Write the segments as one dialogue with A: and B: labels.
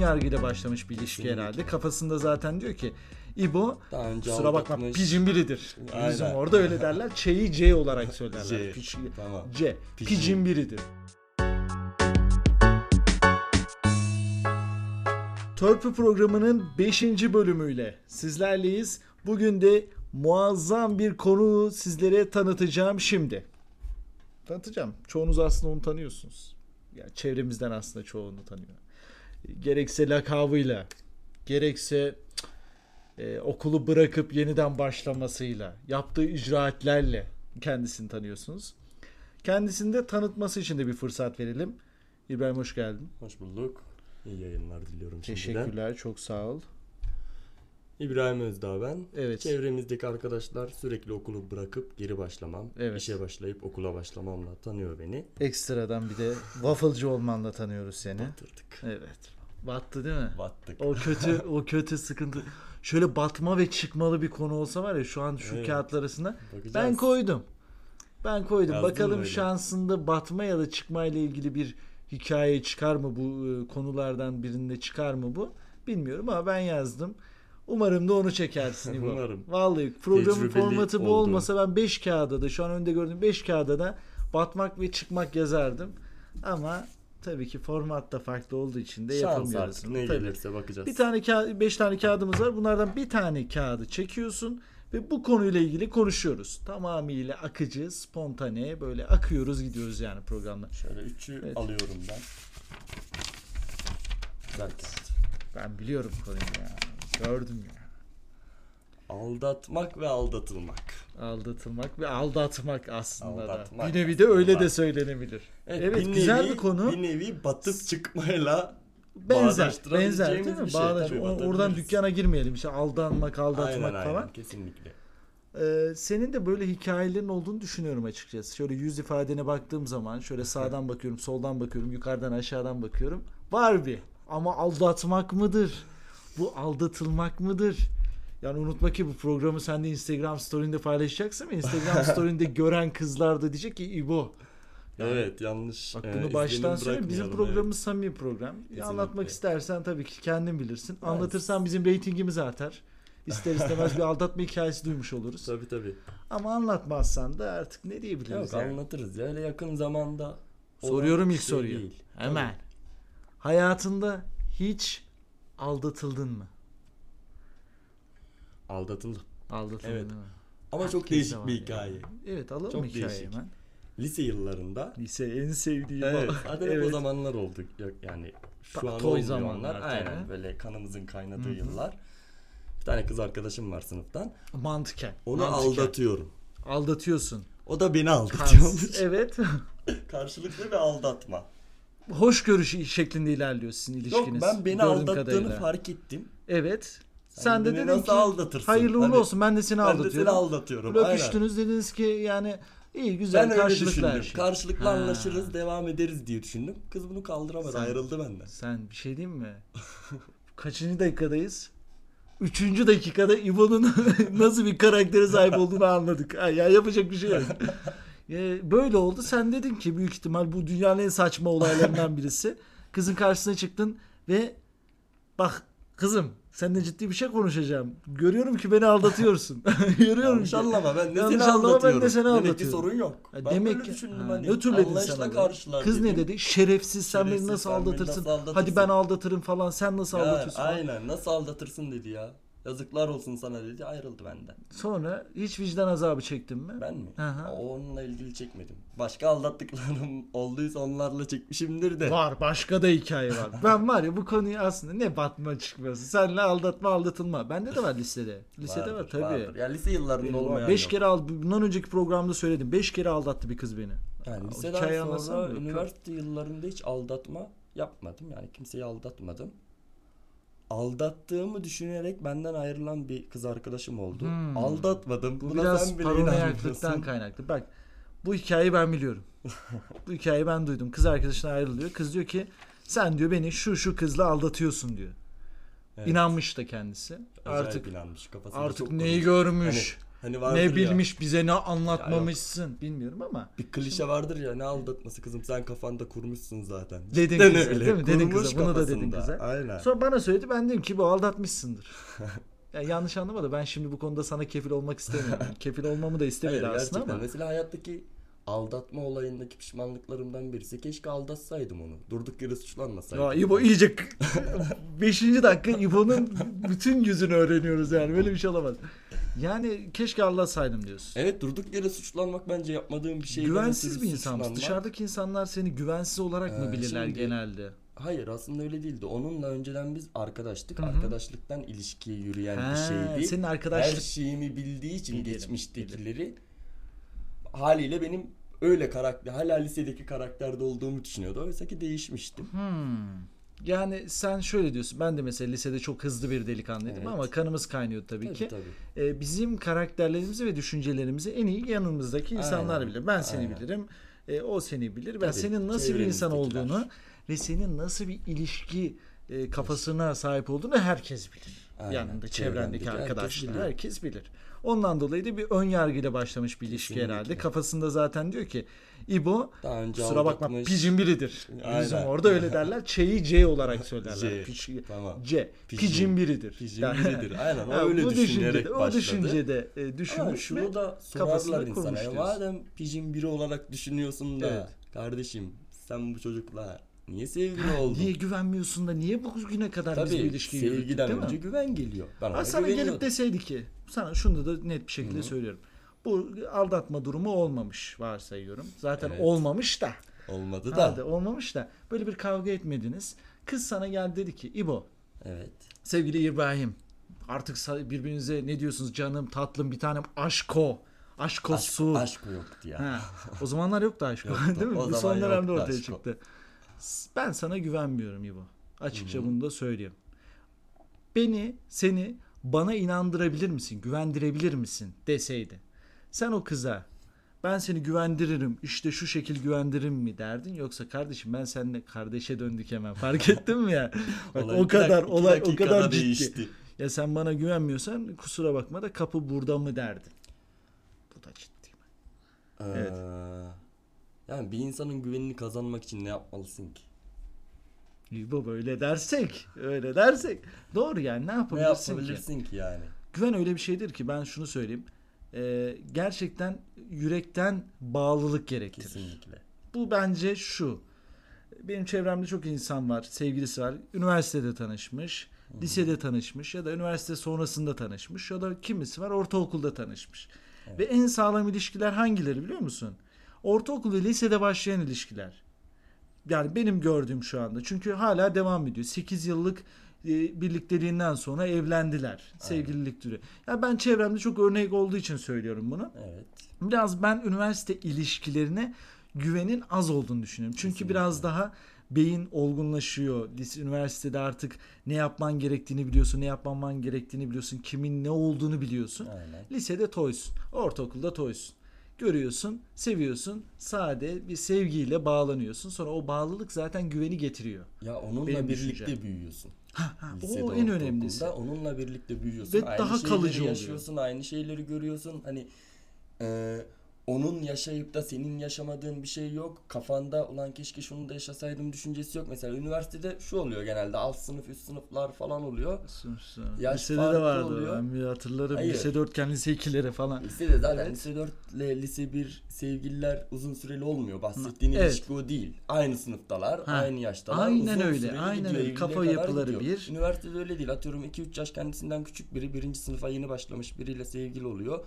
A: yargıyla başlamış bir ilişki herhalde. Kafasında zaten diyor ki İbo
B: Daha önce
A: kusura bakma
B: aldatmış.
A: picin biridir.
B: Aynen.
A: Bizim orada öyle derler. Ç'yi C olarak söylerler.
B: C.
A: Piç-
B: Tamam.
A: C.
B: Picin
A: biridir. Törpü programının 5. bölümüyle sizlerleyiz. Bugün de muazzam bir konu sizlere tanıtacağım şimdi. Tanıtacağım. Çoğunuz aslında onu tanıyorsunuz. Yani çevremizden aslında çoğunu tanıyor. Gerekse lakabıyla, gerekse e, okulu bırakıp yeniden başlamasıyla, yaptığı icraatlerle kendisini tanıyorsunuz. Kendisini de tanıtması için de bir fırsat verelim. İbrahim hoş geldin.
B: Hoş bulduk. İyi yayınlar diliyorum şimdiden.
A: Teşekkürler, çok sağ ol.
B: İbrahim Özdağ ben.
A: Evet.
B: Çevremizdeki arkadaşlar sürekli okulu bırakıp geri başlamam,
A: Evet.
B: işe başlayıp okula başlamamla tanıyor beni.
A: Ekstradan bir de wafflecı olmanla tanıyoruz seni.
B: Batırdık.
A: Evet. Battı değil mi?
B: Battık.
A: O kötü o kötü sıkıntı. Şöyle batma ve çıkmalı bir konu olsa var ya şu an şu
B: Evet.
A: kağıtlar arasında.
B: Bakacağız.
A: Ben koydum. Ben koydum.
B: Yazdın
A: Bakalım
B: öyle?
A: şansında batma ya da çıkma ile ilgili bir hikaye çıkar mı bu e, konulardan birinde çıkar mı bu? Bilmiyorum ama ben yazdım. Umarım da onu çekersin İbo.
B: Umarım.
A: Vallahi programın
B: Tecrübeli
A: formatı bu
B: oldum.
A: olmasa ben 5 kağıda da şu an önde gördüğüm 5 kağıda da batmak ve çıkmak yazardım. Ama tabii ki format da farklı olduğu için de
B: Şans
A: yapamıyoruz.
B: artık ne
A: Tabii.
B: gelirse bakacağız.
A: Bir tane kağıt, beş tane kağıdımız var. Bunlardan bir tane kağıdı çekiyorsun ve bu konuyla ilgili konuşuyoruz. Tamamıyla akıcı, spontane böyle akıyoruz gidiyoruz yani programda.
B: Şöyle üçü
A: Evet.
B: alıyorum ben. Kağıt.
A: Ben biliyorum konuyu ya. Gördüm ya.
B: Aldatmak ve aldatılmak.
A: Aldatılmak ve aldatmak aslında
B: Aldatmak
A: da. Bir nevi de öyle de söylenebilir. Evet,
B: bir
A: güzel
B: nevi-
A: bir konu.
B: Bir nevi batıp çıkmayla
A: benzer, benzer değil mi?
B: şey.
A: Bağdaş-
B: Tabii,
A: oradan dükkana girmeyelim. İşte aldanmak, aldatmak
B: aynen,
A: falan.
B: Aynen kesinlikle.
A: Ee, senin de böyle hikayelerin olduğunu düşünüyorum açıkçası. Şöyle yüz ifadene baktığım zaman şöyle sağdan bakıyorum, soldan bakıyorum, yukarıdan aşağıdan bakıyorum. Var bir. Ama aldatmak mıdır? Bu aldatılmak mıdır? Yani unutma ki bu programı sen de Instagram story'inde paylaşacaksın ve Instagram story'inde gören kızlar da diyecek ki İbo. Yani
B: evet yanlış.
A: Bak
B: e,
A: bunu
B: izlenim
A: baştan söyleyeyim. Bizim programımız samimi program.
B: Kesinlikle.
A: Anlatmak istersen tabii ki kendin bilirsin.
B: Evet.
A: Anlatırsan bizim reytingimiz artar. İster istemez bir aldatma hikayesi duymuş oluruz.
B: Evet. Tabii tabii.
A: Ama anlatmazsan da artık ne diyebiliriz
B: Yok
A: yani?
B: anlatırız ya. Öyle yakın zamanda.
A: Soruyorum ilk
B: şey
A: soruyu.
B: değil.
A: Hemen. Hayatında hiç aldatıldın mı?
B: Aldatıldım.
A: Aldatıldın
B: Evet.
A: değil mi?
B: Ama çok
A: Herkeste
B: değişik
A: var
B: bir hikaye.
A: Evet alalım
B: Çok
A: hikayeyi
B: değişik.
A: hemen.
B: Lise yıllarında.
A: Lise en sevdiğim
B: Evet. Zaten hep o zamanlar oldu. Yok yani şu
A: Ta-
B: an olmuyor
A: zamanlar
B: onlar. Aynen böyle kanımızın kaynadığı
A: Hı hı.
B: yıllar. Bir tane kız arkadaşım var sınıftan.
A: Mantıken.
B: Onu
A: mantıken.
B: aldatıyorum.
A: Aldatıyorsun.
B: O da beni
A: Kans.
B: aldatıyormuş.
A: evet.
B: Karşılıklı bir aldatma.
A: Hoşgörü şeklinde ilerliyor sizin
B: Yok
A: ilişkiniz.
B: ben beni
A: gördüğüm
B: aldattığını
A: kadarıyla.
B: fark ettim.
A: Evet.
B: Sen
A: de dedin ki
B: aldatırsın?
A: hayırlı uğurlu
B: Hani
A: olsun ben de seni
B: Ben de
A: aldatıyorum.
B: seni aldatıyorum.
A: Böyle öpüştünüz dediniz ki yani iyi güzel
B: Ben öyle
A: karşılıklı her
B: düşündüm.
A: şey.
B: Karşılıklı
A: Ha.
B: anlaşırız, devam ederiz diye düşündüm. Kız bunu kaldıramadı,
A: Sen-
B: ayrıldı benden.
A: Sen bir şey diyeyim mi? Kaçıncı dakikadayız? Üçüncü dakikada İbo'nun nasıl bir karaktere sahip olduğunu anladık. Ha, ya yapacak bir şey yok. Ya, Böyle oldu. Sen dedin ki büyük ihtimal bu dünyanın en saçma olaylarından birisi. Kızın karşısına çıktın ve bak kızım seninle ciddi bir şey konuşacağım. Görüyorum ki beni aldatıyorsun. Görüyorum
B: Yanlış
A: ki.
B: anlama ben de
A: Yanlış
B: seni
A: anlama, ben de seni
B: Demek ki sorun yok.
A: Ha,
B: ben
A: demek
B: böyle
A: ki
B: düşündüm
A: ha,
B: hani.
A: nötrledin
B: Anlayışla
A: sen
B: karşılar
A: Kız ne
B: dedim.
A: dedi? Şerefsiz sen beni
B: Şerefsiz,
A: nasıl
B: sen beni
A: aldatırsın?
B: nasıl?
A: Hadi ben aldatırım falan. Sen nasıl
B: Ya,
A: aldatıyorsun? falan.
B: aynen nasıl aldatırsın dedi ya. Yazıklar olsun sana dedi ayrıldı benden.
A: Sonra hiç vicdan azabı çektin mi?
B: Ben mi?
A: Hı.
B: O Onunla ilgili çekmedim. Başka aldattıklarım olduysa onlarla çekmişimdir de.
A: Var başka da hikaye var. ben var ya bu konuyu aslında ne batma çıkması. Senle aldatma aldatılma. Bende de var. Listede var
B: Vardır,
A: tabii.
B: vardır. Ya lise yıllarında olmayan
A: var. Beş
B: yok.
A: kere al bundan önceki programda söyledim. Beş kere aldattı bir kız beni.
B: Yani liseden sonra üniversite yıllarında hiç aldatma yapmadım. Yani kimseyi aldatmadım. Aldattığımı düşünerek benden ayrılan bir kız arkadaşım oldu.
A: Hmm.
B: Aldatmadım.
A: Bu
B: Buna
A: biraz paranoyaklıktan kaynaklı. Bak bu hikayeyi ben biliyorum. bu hikayeyi ben duydum. Kız arkadaşına ayrılıyor. Kız diyor ki sen diyor beni şu şu kızla aldatıyorsun diyor.
B: Evet.
A: İnanmış da kendisi.
B: Acayip
A: Artık
B: inanmış. Kafasında
A: artık neyi görmüş.
B: Hani vardır
A: ne
B: ya,
A: bilmiş bize ne anlatmamışsın bilmiyorum ama
B: Bir klişe vardır ya ne aldatması kızım sen kafanda kurmuşsun zaten.
A: Dedin
B: Cidden
A: kıza,
B: öyle,
A: değil mi? Dedin
B: kurmuş
A: kıza, bunu da dedin
B: kafasında.
A: kıza.
B: Aynen.
A: sonra bana söyledi ben dedim ki bu aldatmışsındır. ya yanlış anlama da ben şimdi bu konuda sana kefil olmak istemiyorum. kefil olmamı da istemedi
B: Hayır,
A: aslında
B: gerçekten.
A: ama.
B: Mesela hayattaki aldatma olayındaki pişmanlıklarımdan birisi keşke aldatsaydım onu. Durduk yere suçlanmasaydım.
A: Ya İbo iyice 5. dakika İbo'nun bütün yüzünü öğreniyoruz yani böyle bir şey olamaz. Yani keşke anlatsaydım diyorsun.
B: Evet durduk yere suçlanmak bence yapmadığım bir şey.
A: Güvensiz bir insanmış. Dışarıdaki insanlar seni güvensiz olarak mı
B: Ee,
A: bilirler
B: şimdi-
A: genelde?
B: Hayır aslında öyle değildi. Onunla önceden biz arkadaştık.
A: Hı hı.
B: Arkadaşlıktan ilişkiye yürüyen
A: Ha,
B: bir şeydi.
A: senin
B: Her
A: arkadaşlık
B: şeyimi bildiği için
A: Bilirim,
B: geçmiştekileri haliyle benim öyle karakter, hala lisedeki karakterde olduğumu düşünüyordu. Oysa ki değişmiştim.
A: Hmm. Yani sen şöyle diyorsun. Ben de mesela lisede çok hızlı bir delikanlıydım
B: Evet.
A: ama kanımız kaynıyordu tabii,
B: Tabii
A: ki.
B: tabii.
A: Ee, bizim karakterlerimizi ve düşüncelerimizi en iyi yanımızdaki insanlar
B: Aynen,
A: bilir. Ben seni
B: aynen.
A: bilirim. e, o seni bilir. Ben
B: Tabii,
A: senin nasıl bir insan olduğunu ve senin nasıl bir ilişki e, kafasına sahip olduğunu herkes bilir.
B: Aynen,
A: Yanında çevrendeki
B: çevrendeki herkes
A: arkadaşlar
B: bilir.
A: herkes bilir. Ondan dolayı da bir ön yargıyla başlamış bir ilişki
B: Kesinlikle.
A: herhalde. Kafasında zaten diyor ki İbo
B: Daha önce
A: kusura bakma
B: aldatmış.
A: picin biridir.
B: Aynen.
A: Bizim orada öyle derler. Ç'yi C olarak söylerler.
B: C,
A: Piç-
B: tamam.
A: C.
B: Picin.
A: Picin biridir.
B: Picin
A: Yani-
B: biridir. Aynen o
A: Ha,
B: öyle
A: bu
B: düşünerek
A: düşüncede, o
B: başladı.
A: düşüncede e, düşünmüş ve
B: da
A: kafasında
B: sorarlar insana.
A: kurmuş diyorsun.
B: madem pijin biri olarak düşünüyorsun da
A: Evet.
B: kardeşim sen bu çocukla niye sevgili oldun?
A: niye güvenmiyorsun da niye bugüne kadar biz bu
B: Tabii
A: ilişkiyi yürüttük
B: sevgiden
A: değil mi?
B: önce güven geliyor. Ben
A: Ha, sana gelip deseydi ki sana şunu da net bir şekilde
B: Hı.
A: söylüyorum. Bu aldatma durumu olmamış varsayıyorum. Zaten
B: Evet.
A: olmamış da.
B: Olmadı da.
A: Hadi olmamış da. Böyle bir kavga etmediniz. Kız sana geldi dedi ki İbo
B: Evet.
A: sevgili İbrahim artık birbirinize ne diyorsunuz canım tatlım bir tanem aşko. Aşko
B: Aşk,
A: su.
B: aşk yoktu ya.
A: Ha, o zamanlar yoktu aşk
B: Yoktu.
A: değil mi?
B: O
A: Bu son dönemde ortaya
B: aşk o.
A: çıktı. Ben sana güvenmiyorum İbo. Açıkça
B: Hı hı.
A: bunu da söyleyeyim. Beni, seni bana inandırabilir misin? Güvendirebilir misin? deseydi. Sen o kıza ben seni güvendiririm işte şu şekil güvendiririm mi derdin yoksa kardeşim ben seninle kardeşe döndük hemen fark ettin mi ya Bak,
B: Olay
A: o kadar
B: iki
A: olay o kadar ciddi
B: değişti.
A: ya sen bana güvenmiyorsan kusura bakma da kapı burada mı derdin bu da ciddi Evet.
B: Ee, yani bir insanın güvenini kazanmak için ne yapmalısın ki?
A: İbo böyle dersek, öyle dersek doğru yani ne
B: Ne
A: yapabilirsin ki?
B: yapabilirsin ki yani?
A: Güven öyle bir şeydir ki ben şunu söyleyeyim. Ee, gerçekten yürekten bağlılık gerektirir.
B: Kesinlikle.
A: Bu bence şu. Benim çevremde çok insan var, sevgilisi var. Üniversitede tanışmış, lisede tanışmış ya da üniversite sonrasında tanışmış ya da kimisi var ortaokulda tanışmış.
B: Evet.
A: Ve en sağlam ilişkiler hangileri biliyor musun? Ortaokul ve lisede başlayan ilişkiler. Yani benim gördüğüm şu anda. Çünkü hala devam ediyor. 8 yıllık e, birlikteliğinden sonra evlendiler. Sevgililik türü. Ya ben çevremde çok örnek olduğu için söylüyorum bunu.
B: Evet.
A: Biraz ben üniversite ilişkilerine güvenin az olduğunu düşünüyorum. Çünkü
B: Kesinlikle.
A: biraz daha beyin olgunlaşıyor. Üniversitede artık ne yapman gerektiğini biliyorsun, ne yapmaman gerektiğini biliyorsun, kimin ne olduğunu biliyorsun.
B: Aynen.
A: Lisede toysun, ortaokulda toysun. Görüyorsun, seviyorsun, sade bir sevgiyle bağlanıyorsun. Sonra o bağlılık zaten güveni getiriyor.
B: Ya onunla
A: Benim
B: birlikte
A: düşüncem.
B: büyüyorsun.
A: Ha, o
B: Lisede,
A: en önemlisi.
B: Onunla birlikte büyüyorsun.
A: Ve
B: aynı
A: daha kalıcı oluyor.
B: yaşıyorsun, aynı şeyleri görüyorsun. Hani e, onun yaşayıp da senin yaşamadığın bir şey yok. Kafanda ulan keşke şunu da yaşasaydım düşüncesi yok. Mesela üniversitede şu oluyor genelde alt sınıf üst sınıflar falan oluyor. Yaş
A: Lisede de vardı.
B: oluyor.
A: Ben bir hatırlarım.
B: Hayır.
A: Lise dörtken, lise ikilere falan.
B: Lisede zaten
A: Evet.
B: lise 4 ile lise 1 sevgililer uzun süreli olmuyor. Bahsettiğin
A: Evet.
B: ilişki o değil. Aynı sınıftalar,
A: Ha.
B: aynı yaştalar.
A: Aynen
B: uzun
A: öyle, aynen
B: gidiyor,
A: öyle. Kafa yapıları
B: gidiyor.
A: bir.
B: Üniversitede öyle değil. Atıyorum 2-3 yaş kendisinden küçük biri birinci sınıfa yeni başlamış biriyle sevgili oluyor.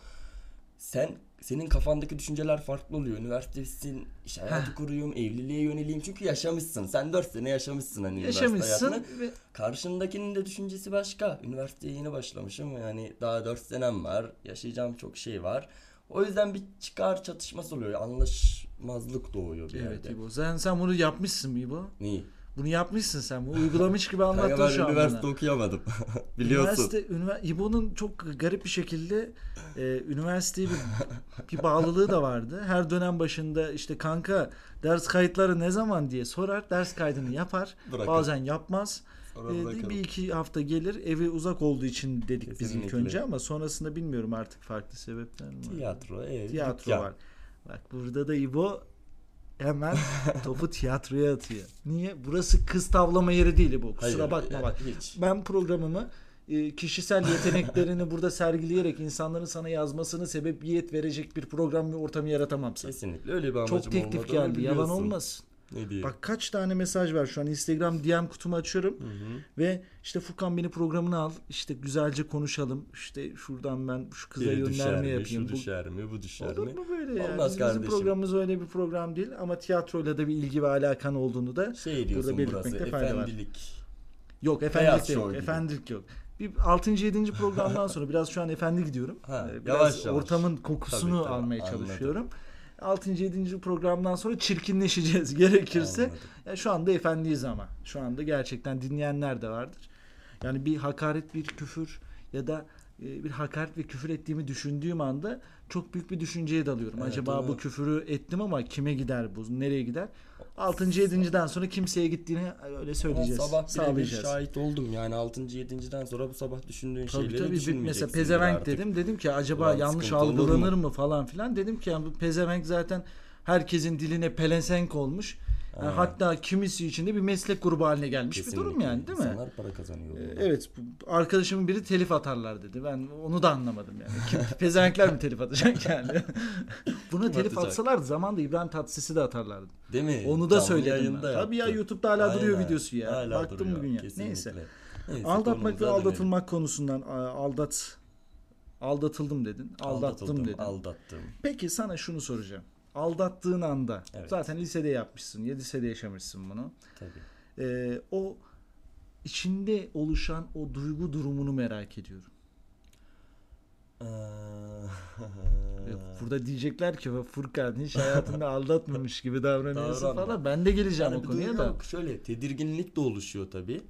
B: Sen senin kafandaki düşünceler farklı oluyor. Üniversitesin, iş hayatı kuruyum, evliliğe yöneleyim. Çünkü yaşamışsın. Sen 4 sene yaşamışsın hani üniversite
A: Yaşamışsın
B: hayatını.
A: ve
B: Karşındakinin de düşüncesi başka. Üniversiteye yeni başlamışım. Yani daha 4 senem var. Yaşayacağım çok şey var. O yüzden bir çıkar çatışması oluyor. Anlaşmazlık doğuyor bir
A: Evet
B: yerde.
A: İbo. Sen, sen bunu yapmışsın mı İbo?
B: Neyi?
A: Bunu yapmışsın sen. Bunu uygulamış gibi
B: Kanka
A: anlattın
B: ben
A: şu an
B: üniversite
A: bana.
B: okuyamadım. Biliyorsun.
A: Üniversite, ünivers- İbo'nun çok garip bir şekilde e, üniversiteye bir, bir bağlılığı da vardı. Her dönem başında işte kanka ders kayıtları ne zaman diye sorar. Ders kaydını yapar.
B: Bırakır.
A: Bazen yapmaz.
B: Bırakalım.
A: bir iki hafta gelir. Evi uzak olduğu için dedik biz ilk
B: Kesinlikle.
A: önce ama sonrasında bilmiyorum artık farklı sebepler mi? var?
B: Tiyatro, ev,
A: Tiyatro
B: dükkan.
A: var. Bak burada da İbo hemen topu tiyatroya atıyor. Niye? Burası kız tavlama yeri değil İbo. Kusura
B: Hayır,
A: bakma
B: yani
A: bak.
B: Hiç.
A: Ben programımı e, kişisel yeteneklerini burada sergileyerek insanların sana yazmasını sebebiyet verecek bir program ve ortamı yaratamam sana.
B: Kesinlikle öyle bir amacım
A: Çok teklif geldi. Yalan olmasın.
B: Ne diyeyim?
A: Bak kaç tane mesaj var şu an Instagram DM kutumu açıyorum
B: Hı hı.
A: ve işte Furkan beni programına al. İşte güzelce konuşalım. İşte şuradan ben şu kıza
B: Biri düşer
A: yönlendirme
B: mi,
A: yapayım.
B: şu
A: Bu-
B: düşer mi, bu düşer
A: Olur
B: mi?
A: mu böyle ya?
B: Olmaz
A: Bizim
B: kardeşim.
A: programımız öyle bir program değil ama tiyatroyla da bir ilgi ve alakan olduğunu da
B: Şey
A: Burada belirtmekte fayda var.
B: efendilik.
A: yok efendilik de yok.
B: gibi.
A: Efendilik yok. Bir 6. 7. programdan sonra biraz şu an efendi gidiyorum.
B: Ha,
A: Ee, biraz
B: yavaş yavaş.
A: ortamın kokusunu
B: Tabii, tabii,
A: almaya
B: anladım.
A: çalışıyorum. 6. 7. programdan sonra çirkinleşeceğiz gerekirse.
B: Anladım.
A: Ya şu anda efendiyiz ama. Şu anda gerçekten dinleyenler de vardır. Yani bir hakaret, bir küfür ya da e, bir hakaret ve küfür ettiğimi düşündüğüm anda çok büyük bir düşünceye dalıyorum.
B: Evet,
A: Acaba
B: onu-
A: bu küfürü ettim ama kime gider bu? Nereye gider? 6. 7.den sonra kimseye gittiğini öyle söyleyeceğiz.
B: Ama sabah
A: sağlayacağız.
B: şahit oldum yani 6. 7.den sonra bu sabah düşündüğün
A: Tabii
B: şeyleri
A: tabii
B: düşünmeyeceksin.
A: mesela pezevenk
B: artık.
A: dedim. Dedim ki acaba
B: Ulan
A: yanlış algılanır
B: mu?
A: mı falan filan. Dedim ki yani bu pezevenk zaten herkesin diline pelensenk olmuş. Yani
B: Aynen.
A: hatta kimisi için de bir meslek grubu haline gelmiş bir durum
B: Kesinlikle.
A: yani değil mi?
B: İnsanlar para kazanıyor.
A: Ee. Evet arkadaşımın biri telif atarlar dedi. Ben onu da anlamadım yani. Kim, pezevenkler mi telif atacak yani? Buna telif atsalar zamanda İbrahim Tatlıses'i de atarlardı.
B: Değil mi?
A: Onu da
B: Canlı
A: söyledim ben. Tabii ya. YouTube'da hala duruyor
B: Aynen.
A: videosu ya.
B: Hala
A: Baktım
B: duruyor,
A: bugün ya.
B: kesinlikle.
A: Neyse.
B: Neyse,
A: Aldatmak ve
B: konumuza dönelim.
A: aldatılmak konusundan aldat aldatıldım dedin. Aldattım
B: Aldatıldım,
A: dedin.
B: Aldattım.
A: Peki sana şunu soracağım. Aldattığın anda
B: Evet.
A: zaten lisede yapmışsın. 7 lisede yaşamışsın bunu.
B: Tabii.
A: Ee, o içinde oluşan o duygu durumunu merak ediyorum.
B: Ee,
A: Burada diyecekler ki Furkan hiç hayatında aldatmamış gibi davranıyorsun
B: Davranma.
A: falan. Ben de geleceğim
B: yani
A: o konuya da.
B: yok. Şöyle tedirginlik de oluşuyor tabii.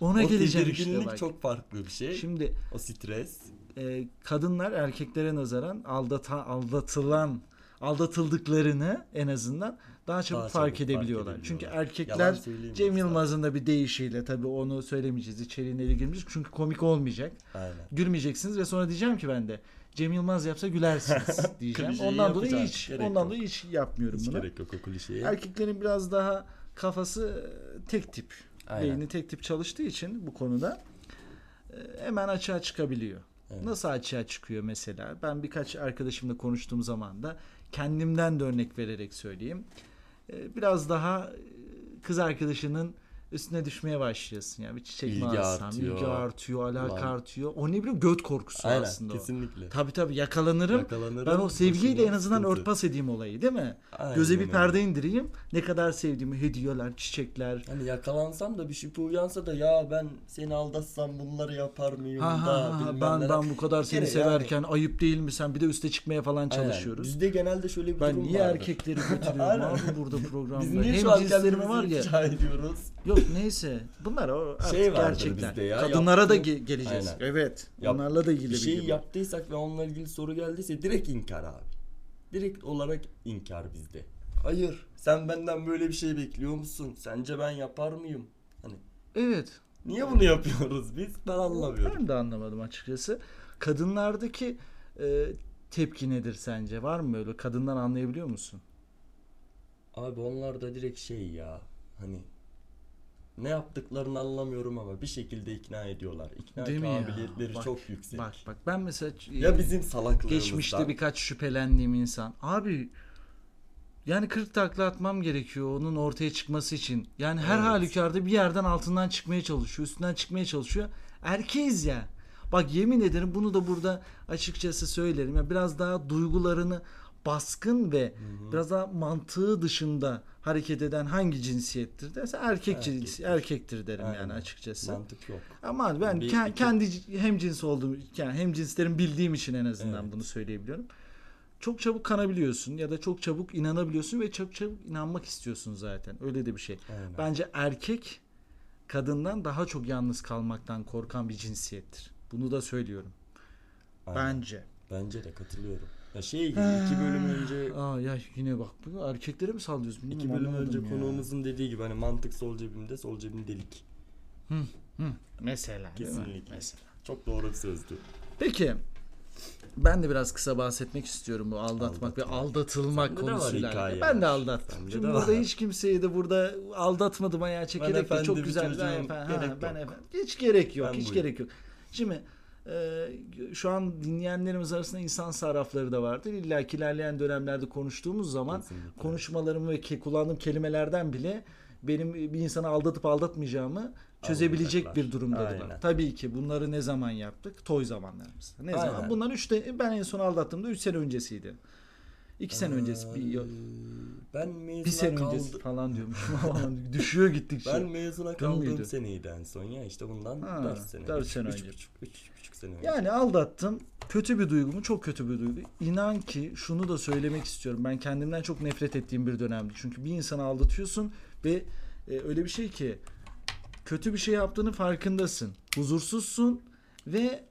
A: Ona
B: o
A: geleceğim
B: tedirginlik
A: işte bak.
B: çok farklı bir şey.
A: Şimdi
B: o stres.
A: e, kadınlar erkeklere nazaran aldata, aldatılan aldatıldıklarını en azından daha çabuk
B: Daha
A: fark
B: çabuk fark
A: edebiliyorlar. Çünkü
B: edebiliyorlar.
A: erkekler Cem. Yılmaz'ın da bir deyişiyle tabii onu söylemeyeceğiz. İçeriğine de girmeyeceğiz. Çünkü komik olmayacak.
B: Aynen.
A: Gülmeyeceksiniz ve sonra diyeceğim ki ben de Cem Yılmaz yapsa gülersiniz diyeceğim. Ondan dolayı hiç
B: Gerek
A: ondan dolayı hiç yapmıyorum
B: Hiç
A: bunu.
B: gerek yok o klişeye.
A: Erkeklerin biraz daha kafası e, tek tip.
B: Aynen.
A: Beyni tek tip çalıştığı için bu konuda e, hemen açığa çıkabiliyor.
B: Evet.
A: Nasıl açığa çıkıyor mesela? Ben birkaç arkadaşımla konuştuğum zaman da kendimden de örnek vererek söyleyeyim. E, Biraz daha e, kız arkadaşının üstüne düşmeye başlıyorsun. Yani bir çiçek mi
B: İlgi
A: alsam,
B: artıyor.
A: ilgi artıyor, alaka
B: Ulan.
A: artıyor. O ne bileyim göt korkusu
B: Aynen
A: aslında o.
B: kesinlikle.
A: Tabii tabii yakalanırım.
B: Yakalanırım,
A: Ben o sevgiyle en azından
B: sıkıntı.
A: örtbas edeyim olayı değil mi?
B: Aynen
A: Göze bir perde indireyim. Ne kadar sevdiğimi hediyeler, çiçekler.
B: Hani yakalansam da bir şüphe uyansa da ya ben seni aldatsam bunları yapar mıyım
A: Ha,
B: da
A: ha, ha, ben ben bu kadar seni severken ayıp değil mi sen bir de üste çıkmaya falan
B: Aynen.
A: çalışıyoruz.
B: Bizde genelde şöyle bir
A: Ben
B: durum
A: niye
B: vardır.
A: erkekleri götürüyorum
B: Aynen.
A: abi burada programda?
B: Biz niye
A: Hem
B: şu an
A: var ya.
B: ediyoruz?
A: Yok neyse. Bunlar o artık
B: Şey
A: gerçekler.
B: bizde ya,
A: Kadınlara da
B: yaptığın-
A: ge- geleceğiz.
B: Aynen.
A: Evet.
B: Yap-
A: Onlarla da ilgili
B: Bir şey yaptıysak ve onunla ilgili soru geldiyse direkt inkar abi. Direkt olarak inkar bizde. Hayır sen benden böyle bir şey bekliyor musun? Sence ben yapar mıyım? Hani
A: Evet.
B: niye bunu yapıyoruz biz? Ben anlamıyorum.
A: Ben de anlamadım açıkçası. Kadınlardaki e, tepki nedir sence? Var mı öyle? Kadından anlayabiliyor musun?
B: Abi onlar da direkt şey ya hani ne yaptıklarını anlamıyorum ama bir şekilde ikna ediyorlar. İkna
A: Değil
B: kabiliyetleri
A: Bak,
B: çok yüksek.
A: Bak bak ben mesela
B: Ya bizim salaklığımızdan.
A: geçmişte birkaç şüphelendiğim insan. Abi yani 40 takla atmam gerekiyor onun ortaya çıkması için. Yani her
B: Evet.
A: halükarda bir yerden altından çıkmaya çalışıyor, üstünden çıkmaya çalışıyor. Erkeğiz ya. Bak yemin ederim bunu da burada açıkçası söylerim. Ya biraz daha duygularını baskın ve biraz daha mantığı dışında hareket eden hangi cinsiyettir derse erkek
B: Erkek.
A: cinsi erkektir derim
B: Aynen.
A: yani açıkçası.
B: Mantık yok.
A: Ama ben
B: Bir-
A: ke-
B: iki-
A: kendi hem cins olduğum yani hem cinslerin bildiğim için en azından
B: Evet.
A: bunu söyleyebiliyorum. Çok çabuk kanabiliyorsun ya da çok çabuk inanabiliyorsun ve çok çabuk inanmak istiyorsun zaten. Öyle de bir şey.
B: Aynen.
A: Bence erkek kadından daha çok yalnız kalmaktan korkan bir cinsiyettir. Bunu da söylüyorum.
B: Aynen.
A: Bence.
B: Bence de katılıyorum. Ya şey gibi iki bölüm önce
A: Aa ya yine bak bu erkeklere mi sallıyoruz bilmiyorum
B: iki bölüm
A: anlamadım
B: önce
A: ya.
B: konuğumuzun dediği gibi hani mantık sol cebimde sol cebim delik.
A: Mesela. değil mi?
B: Kesinlikle.
A: Mesela.
B: Çok doğru bir sözdü.
A: Peki ben de biraz kısa bahsetmek istiyorum bu aldatmak ve
B: Aldatmak.
A: aldatılmak
B: Sende de var
A: konusuyla. alakalı. Ben de
B: var.
A: aldattım.
B: Sende
A: Şimdi
B: de
A: burada
B: var.
A: hiç kimseyi de burada aldatmadım ayağa çekerek de çok
B: bir
A: güzel. Ben
B: çocuğum,
A: efendim, ha,
B: gerek
A: ben
B: yok.
A: efendim. Hiç gerek yok.
B: Ben
A: hiç
B: buyum.
A: gerek yok. Şimdi şu an dinleyenlerimiz arasında insan sarrafları da vardır. İlla ki ilerleyen dönemlerde konuştuğumuz zaman
B: Kesinlikle.
A: konuşmalarımı ve ke- kullandığım kelimelerden bile benim bir insanı aldatıp aldatmayacağımı çözebilecek bir durumdadılar.
B: Aynen.
A: Tabii ki bunları ne zaman yaptık? Toy zamanlarımızda. Ne zaman?
B: Aynen.
A: Bunlar üçte ben en son aldattığımda 3 sene öncesiydi. 2 sene öncesi bir,
B: ben mezuna
A: bir sene
B: kaldım.
A: öncesi falan diyormuşum. Düşüyor gittikçe.
B: Ben mezuna kaldığım seneydi en son ya işte bundan
A: Ha,
B: 4 sene.
A: dört
B: üç-
A: sene
B: üç
A: önce.
B: buçuk, üç buçuk sene önce.
A: Yani aldattım. Kötü bir duygu mu? Çok kötü bir duygu. İnan ki şunu da söylemek istiyorum. Ben kendimden çok nefret ettiğim bir dönemdi. Çünkü bir insanı aldatıyorsun ve e, öyle bir şey ki kötü bir şey yaptığını farkındasın. Huzursuzsun ve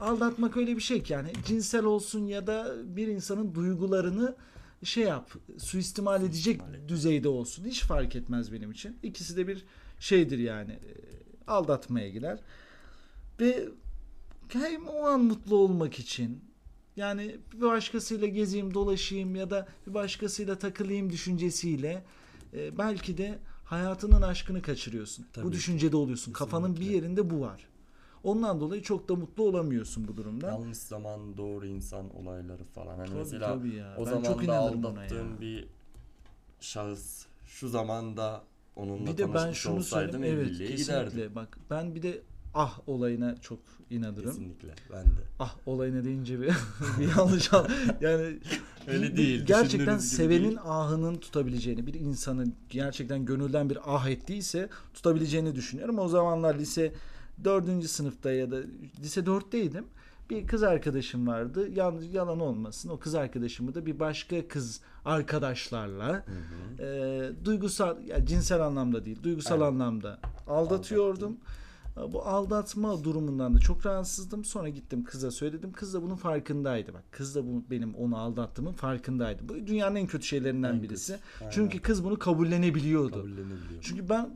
A: aldatmak öyle bir şey ki yani cinsel olsun ya da bir insanın duygularını şey yap suistimal edecek düzeyde olsun hiç fark etmez benim için. İkisi de bir şeydir yani e, aldatmaya girer. Ve hem o an mutlu olmak için yani bir başkasıyla gezeyim dolaşayım ya da bir başkasıyla takılayım düşüncesiyle e, belki de hayatının aşkını kaçırıyorsun.
B: Tabii
A: bu
B: ki.
A: düşüncede oluyorsun. Kafanın bir
B: Kesinlikle.
A: yerinde bu var. Ondan dolayı çok da mutlu olamıyorsun bu durumda.
B: Yanlış zaman doğru insan olayları falan. Hani
A: Tabii,
B: mesela
A: tabii ya.
B: o
A: Ben
B: zaman
A: çok
B: da
A: ya.
B: bir şahıs şu zamanda onunla
A: Bir de ben şunu
B: olsaydım.
A: Evet kesinlikle.
B: giderdim.
A: Bak ben bir de ah olayına çok inanırım.
B: Kesinlikle ben de.
A: Ah olayına deyince bir, bir yanlış al. Yani
B: Öyle değil,
A: Gerçekten sevenin
B: değil.
A: ahının tutabileceğini, bir insanın gerçekten gönülden bir ah ettiyse tutabileceğini düşünüyorum. O zamanlar lise 4. sınıfta ya da lise 4'teydim. Bir kız arkadaşım vardı. Yan, yalan olmasın. O kız arkadaşımı da bir başka kız arkadaşlarla
B: Hı hı.
A: e, duygusal, ya cinsel anlamda değil, duygusal
B: Evet.
A: anlamda aldatıyordum. Bu aldatma durumundan da çok rahatsızdım. Sonra gittim kıza söyledim. Kız da bunun farkındaydı. Bak kız da bu benim onu aldattığımın farkındaydı. Bu dünyanın en kötü şeylerinden
B: En
A: birisi.
B: kötü. Aynen.
A: Çünkü kız bunu kabullenebiliyordu.
B: kabullenebiliyor.
A: Çünkü ben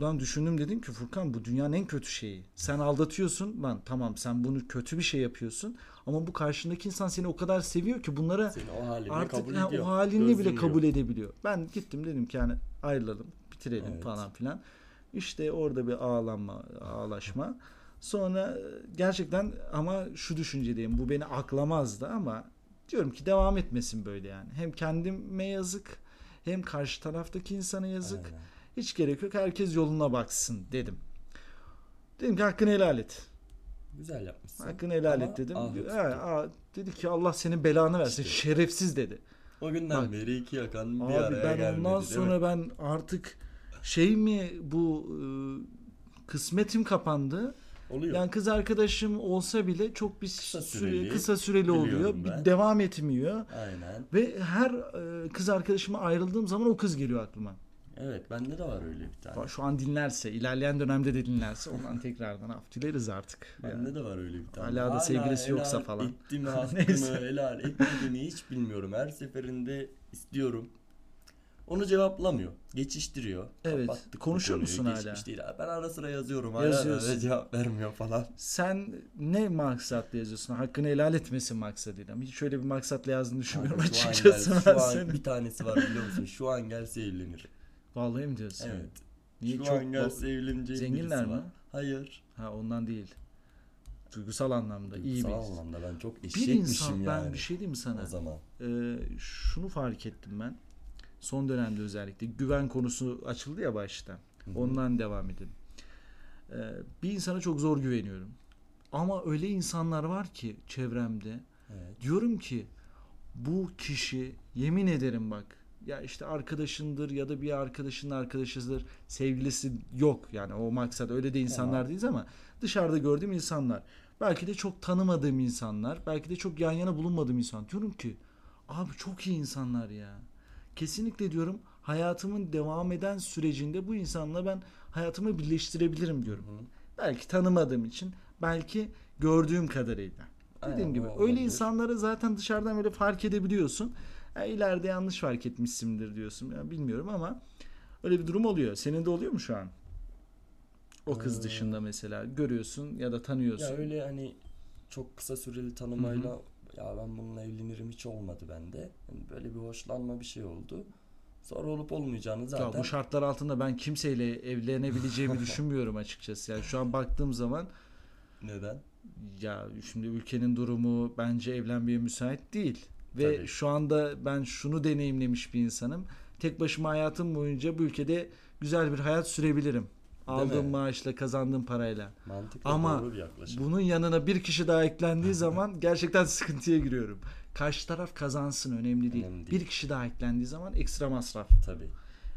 A: lan düşündüm dedim ki Furkan bu dünyanın en kötü şeyi. Sen aldatıyorsun lan tamam sen bunu kötü bir şey yapıyorsun ama bu karşındaki insan seni o kadar seviyor ki bunlara artık
B: kabul ediyor.
A: o halinle bile
B: Gözlüyor.
A: kabul edebiliyor. Ben gittim dedim ki yani ayrılalım, bitirelim
B: Evet.
A: falan filan. İşte orada bir ağlanma, ağlaşma. Sonra gerçekten ama şu düşüncedeyim. Bu beni aklamazdı ama diyorum ki devam etmesin böyle yani. Hem kendime yazık hem karşı taraftaki insana yazık.
B: Aynen.
A: Hiç gerek yok. Herkes yoluna baksın dedim. Dedim ki hakkını helal et.
B: Güzel yapmışsın.
A: Hakkını helal
B: Ama
A: et dedim.
B: tuttu.
A: aa, dedi ki Allah senin belanı versin.
B: İşte.
A: Şerefsiz dedi.
B: O günden
A: Bak.
B: beri iki yakan bir
A: Abi
B: araya
A: ben
B: gelmedi
A: ondan sonra
B: mi?
A: ben artık şey mi bu e, kısmetim kapandı.
B: Oluyor.
A: Yani kız arkadaşım olsa bile çok bir
B: Kısa
A: süre
B: süreli,
A: kısa süreli oluyor.
B: biliyorum
A: Bir
B: ben.
A: devam etmiyor
B: Aynen.
A: ve her e, kız arkadaşıma ayrıldığım zaman o kız geliyor aklıma.
B: Evet bende de var öyle bir tane.
A: Şu an dinlerse, ilerleyen dönemde de dinlerse ondan tekrardan af dileriz artık. Yani.
B: Bende de var öyle bir tane.
A: Hala da sevgilisi
B: helal
A: yoksa falan.
B: Etti mi hakkımı helal etmedi mi hiç bilmiyorum. Her seferinde istiyorum. Onu cevaplamıyor. Geçiştiriyor.
A: Evet.
B: Kapattık
A: Konuşuyor
B: konuyu.
A: musun hala?
B: Geçmiş değil. Ben ara sıra yazıyorum. Hala
A: Yazıyorsun.
B: hala cevap vermiyor falan.
A: Sen ne maksatla yazıyorsun? Hakkını helal etmesin maksadıyla. mı? Hiç öyle bir maksatla yazdığını düşünmüyorum
B: Kanka şu an
A: açıkçası
B: gel- şu an bir tanesi var biliyor musun? Şu an gelse evlenir.
A: Vallahi mi diyorsun?
B: Evet.
A: Niye
B: şu
A: çok
B: an gelse evleneceği
A: Zenginler mi?
B: var. Hayır.
A: Ha ondan değil. Duygusal anlamda iyi bir
B: Duygusal anlamda ben çok
A: Bir
B: eşekmişim
A: insan
B: yani.
A: ben bir şey diyeyim mi sana?
B: O zaman.
A: Ee, şunu fark ettim ben. Son dönemde özellikle güven konusu açıldı ya başta. Ondan devam edin. Ee, bir insana çok zor güveniyorum. Ama öyle insanlar var ki çevremde.
B: Evet.
A: Diyorum ki bu kişi yemin ederim bak ya işte arkadaşındır ya da bir arkadaşının arkadaşıdır sevgilisi yok yani o maksat öyle de insanlar değiliz ama dışarıda gördüğüm insanlar. Belki de çok tanımadığım insanlar belki de çok yan yana bulunmadığım insan. Diyorum ki abi çok iyi insanlar ya. Kesinlikle diyorum hayatımın devam eden sürecinde bu insanla ben hayatımı birleştirebilirim diyorum.
B: Hı.
A: belki tanımadığım için belki gördüğüm kadarıyla. Dediğim
B: Aynen,
A: gibi öyle insanları zaten dışarıdan böyle fark edebiliyorsun. Ya ileride yanlış fark etmişsindir diyorsun. Ya bilmiyorum ama öyle bir durum oluyor. Senin de oluyor mu şu an? O kız
B: Ee,
A: dışında mesela görüyorsun ya da tanıyorsun.
B: Ya öyle hani çok kısa süreli tanımayla ya ben bununla evlenirim hiç olmadı bende. Yani böyle bir hoşlanma bir şey oldu. Sonra olup olmayacağını
A: Ya
B: zaten
A: bu şartlar altında ben kimseyle evlenebileceğimi düşünmüyorum açıkçası. Yani şu an baktığım zaman
B: neden?
A: ya şimdi ülkenin durumu bence evlenmeye müsait değil. Ve
B: Tabii.
A: şu anda ben şunu deneyimlemiş bir insanım. Tek başıma hayatım boyunca bu ülkede güzel bir hayat sürebilirim. Aldığım
B: mi?
A: maaşla, kazandığım parayla.
B: Mantıklı
A: Ama
B: doğru bir yaklaşım.
A: Bunun yanına bir kişi daha eklendiği zaman gerçekten sıkıntıya giriyorum. Karşı taraf kazansın önemli değil.
B: Önemli değil.
A: Bir kişi daha eklendiği zaman ekstra masraf.
B: Tabii.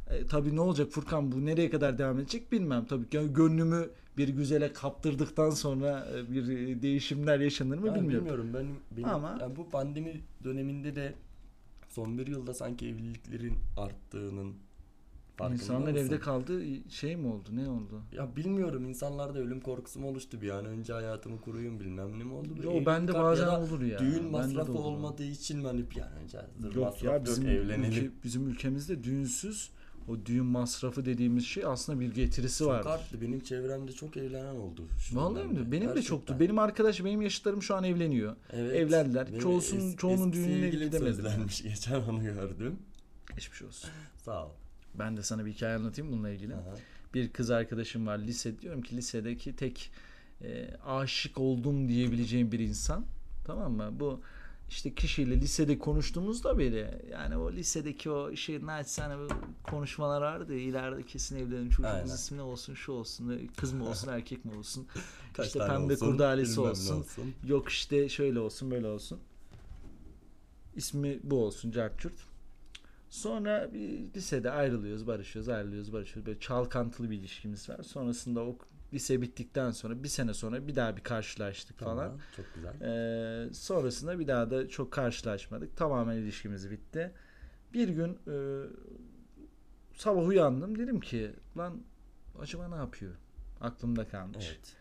A: E, tabii ne olacak Furkan bu nereye kadar devam edecek bilmem. Tabii gönlümü bir güzele kaptırdıktan sonra e, bir e, değişimler yaşanır mı
B: Yani
A: bilmiyorum.
B: bilmiyorum benim, benim
A: Ama-
B: yani bu pandemi döneminde de son bir yılda sanki evliliklerin arttığının farkında
A: İnsanlar
B: mısın?
A: evde kaldı şey mi oldu ne oldu?
B: Ya bilmiyorum insanlarda ölüm korkusu mu oluştu bir an önce hayatımı kuruyum bilmem ne mi oldu.
A: Yo
B: evlilik
A: bende bazen
B: ya
A: olur ya.
B: Düğün masrafı olmadığı için mi hani bir an önce
A: Yok ya
B: yok
A: bizim
B: evlenelim.
A: ülke- bizim ülkemizde düğünsüz o düğün masrafı dediğimiz şey aslında bir getirisi
B: Çok
A: var.
B: arttı. Benim çevremde çok evlenen oldu.
A: Vallahi mi? Benim de çoktu. Benim arkadaş, benim yaşıtlarım şu an evleniyor.
B: Evet.
A: evlendiler.
B: Benim
A: Çoğusun-
B: es-
A: çoğunun düğününe gidemedim.
B: Geçen onu gördüm.
A: Geçmiş olsun.
B: Sağ ol.
A: Ben de sana bir hikaye anlatayım bununla ilgili.
B: Aha.
A: Bir kız arkadaşım var lise diyorum ki lisedeki tek e, aşık oldum diyebileceğim bir insan. Tamam mı? Bu işte kişiyle lisede konuştuğumuzda bile yani o lisedeki o şey naçizane bu konuşmalar vardı ya ileride kesin evlenelim çocuğumuz
B: Aynen.
A: ismi ne olsun şu olsun kız mı olsun erkek mi olsun
B: Kaç
A: işte pembe
B: olsun,
A: kurdalesi
B: ne
A: olsun. yok işte şöyle olsun böyle olsun ismi bu olsun Cartçurt. Sonra bir lisede ayrılıyoruz, barışıyoruz, ayrılıyoruz, barışıyoruz. Böyle çalkantılı bir ilişkimiz var. Sonrasında o lise bittikten sonra bir sene sonra bir daha bir karşılaştık
B: Tamam,
A: falan.
B: Çok güzel.
A: Ee, sonrasında bir daha da çok karşılaşmadık. Tamamen ilişkimiz bitti. Bir gün e, sabah uyandım. Dedim ki lan acaba ne yapıyor? Aklımda kalmış.
B: Evet.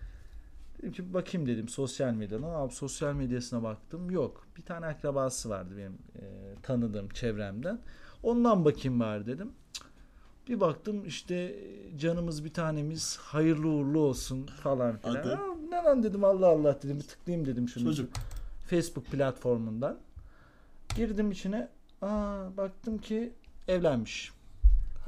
A: Dedim ki bakayım dedim sosyal medyadan. Abi sosyal medyasına baktım. Yok. Bir tane akrabası vardı benim e, tanıdığım çevremden. Ondan bakayım bari dedim. Cık. Bir baktım işte canımız bir tanemiz hayırlı uğurlu olsun falan filan. Aa, Ne lan dedim Allah Allah dedim. Bir tıklayayım dedim şunu.
B: Çocuk.
A: Facebook platformundan. Girdim içine. Aa baktım ki evlenmiş.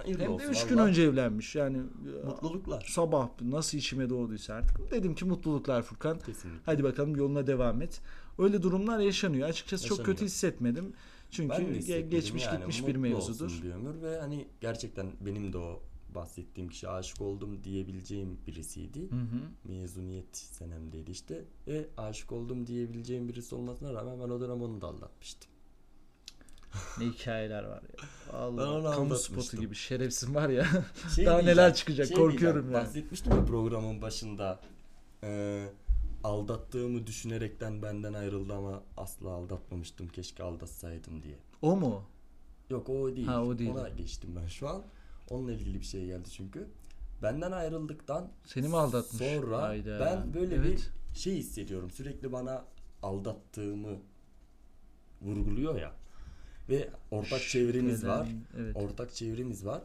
B: Hayırlı
A: Hem de
B: olsun.
A: 3 gün önce evlenmiş. Yani e,
B: Mutluluklar.
A: sabah nasıl içime doğduysa artık. Dedim ki mutluluklar Furkan.
B: Kesinlikle.
A: Hadi bakalım yoluna devam et. Öyle durumlar yaşanıyor. Açıkçası çok
B: Yaşanıyor.
A: kötü hissetmedim. Çünkü ge- geçmiş
B: yani,
A: gitmiş bir mevzudur.
B: olsun diyor ömür ve hani gerçekten benim de o bahsettiğim kişi aşık oldum diyebileceğim birisiydi.
A: Hı hı.
B: Mezuniyet senemdeydi işte. Ve aşık oldum diyebileceğim birisi olmasına rağmen ben o dönem onu da aldatmıştım.
A: Ne hikayeler var ya. Allah kamu spotu gibi şerefsin var ya.
B: Şey
A: Daha neler çıkacak,
B: şey
A: korkuyorum
B: diyeceğim,
A: yani.
B: Bahsetmiştim ya programın başında. Ee, aldattığımı düşünerekten benden ayrıldı ama asla aldatmamıştım. Keşke aldatsaydım diye.
A: o mu?
B: Yok o değil.
A: Ha, o değil.
B: Ona geçtim ben şu an. Onunla ilgili bir şey geldi çünkü. Benden ayrıldıktan
A: Seni mi aldatmış?
B: sonra
A: Hayda.
B: ben böyle
A: Evet.
B: bir şey hissediyorum. Sürekli bana aldattığımı vurguluyor ya. Ve ortak çevremiz
A: Şüpheden,
B: var.
A: Evet.
B: Ortak çevremiz var.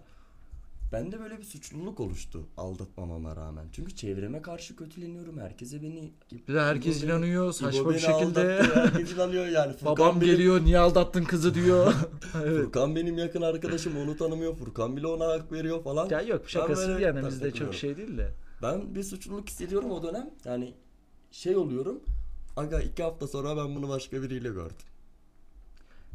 B: Bende böyle bir suçluluk oluştu aldatmamama rağmen. Çünkü çevreme karşı kötüleniyorum. Herkese beni
A: Bir de herkes
B: İbo beni-
A: inanıyor
B: İbo
A: saçma bir
B: beni
A: şekilde.
B: aldattı, herkes inanıyor yani. Furkan
A: Babam
B: benim-
A: geliyor niye aldattın kızı diyor. evet.
B: Furkan benim yakın arkadaşım onu tanımıyor. Furkan bile ona hak veriyor falan.
A: Ya yok şakası bir yana bizde çok şey değil de.
B: Ben bir suçluluk hissediyorum o dönem. Yani şey oluyorum. Aga iki hafta sonra ben bunu başka biriyle gördüm.